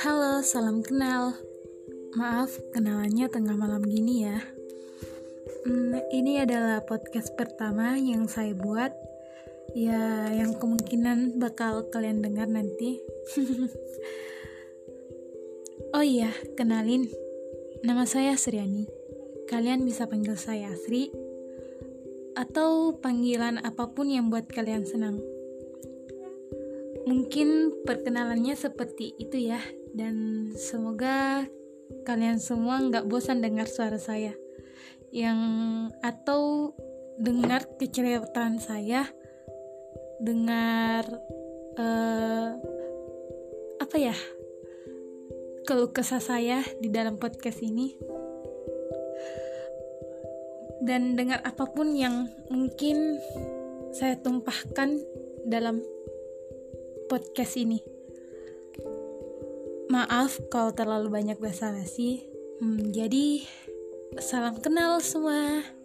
Halo, salam kenal. Maaf, kenalannya tengah malam gini ya. Hmm, ini adalah podcast pertama yang saya buat. Ya, yang kemungkinan bakal kalian dengar nanti. oh iya, kenalin. Nama saya Sriani. Kalian bisa panggil saya Sri atau panggilan apa pun yang buat kalian senang. Mungkin perkenalannya seperti itu ya, dan semoga kalian semua nggak bosan dengar suara saya, yang atau dengar kecerewetan saya, dengar uh, apa ya, keluh kesah saya di dalam podcast ini dan dengan apa pun yang mungkin saya tumpahkan dalam podcast ini. Maaf kalau terlalu banyak basa-basi. Hmm, jadi salam kenal semua.